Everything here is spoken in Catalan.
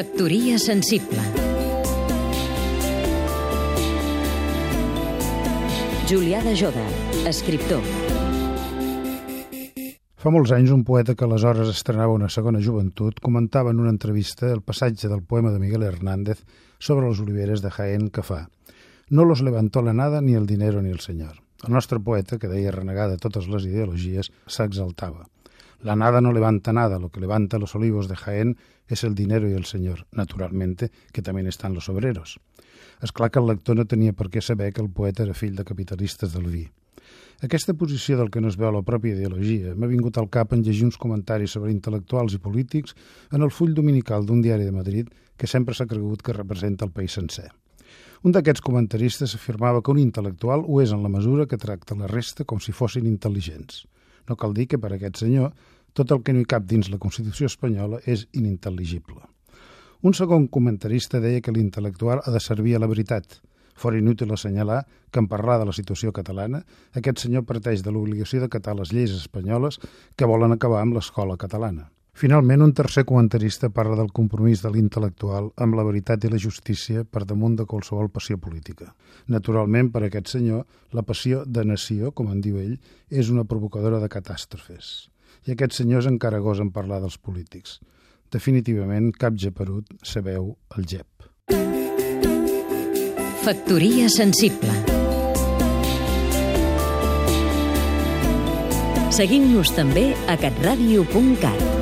Factoria sensible Julià de Joda, escriptor Fa molts anys, un poeta que aleshores estrenava una segona joventut comentava en una entrevista el passatge del poema de Miguel Hernández sobre les oliveres de Jaén que fa «No los levantó la nada, ni el dinero, ni el señor». El nostre poeta, que deia renegar de totes les ideologies, s'exaltava. La nada no levanta nada, lo que levanta los olivos de Jaén es el dinero y el señor, naturalmente, que también están los obreros. És clar que el lector no tenia per què saber que el poeta era fill de capitalistes del vi. Aquesta posició del que no es veu la pròpia ideologia m'ha vingut al cap en llegir uns comentaris sobre intel·lectuals i polítics en el full dominical d'un diari de Madrid que sempre s'ha cregut que representa el país sencer. Un d'aquests comentaristes afirmava que un intel·lectual ho és en la mesura que tracta la resta com si fossin intel·ligents. No cal dir que per aquest senyor tot el que no hi cap dins la Constitució espanyola és inintel·ligible. Un segon comentarista deia que l'intel·lectual ha de servir a la veritat, Fora inútil assenyalar que en parlar de la situació catalana, aquest senyor parteix de l'obligació d'acatar les lleis espanyoles que volen acabar amb l'escola catalana. Finalment, un tercer comentarista parla del compromís de l'intel·lectual amb la veritat i la justícia per damunt de qualsevol passió política. Naturalment, per aquest senyor, la passió de nació, com en diu ell, és una provocadora de catàstrofes. I aquests senyors encara gosen parlar dels polítics. Definitivament, cap geperut sabeu el gep. Factoria sensible Seguim-nos també a catradio.cat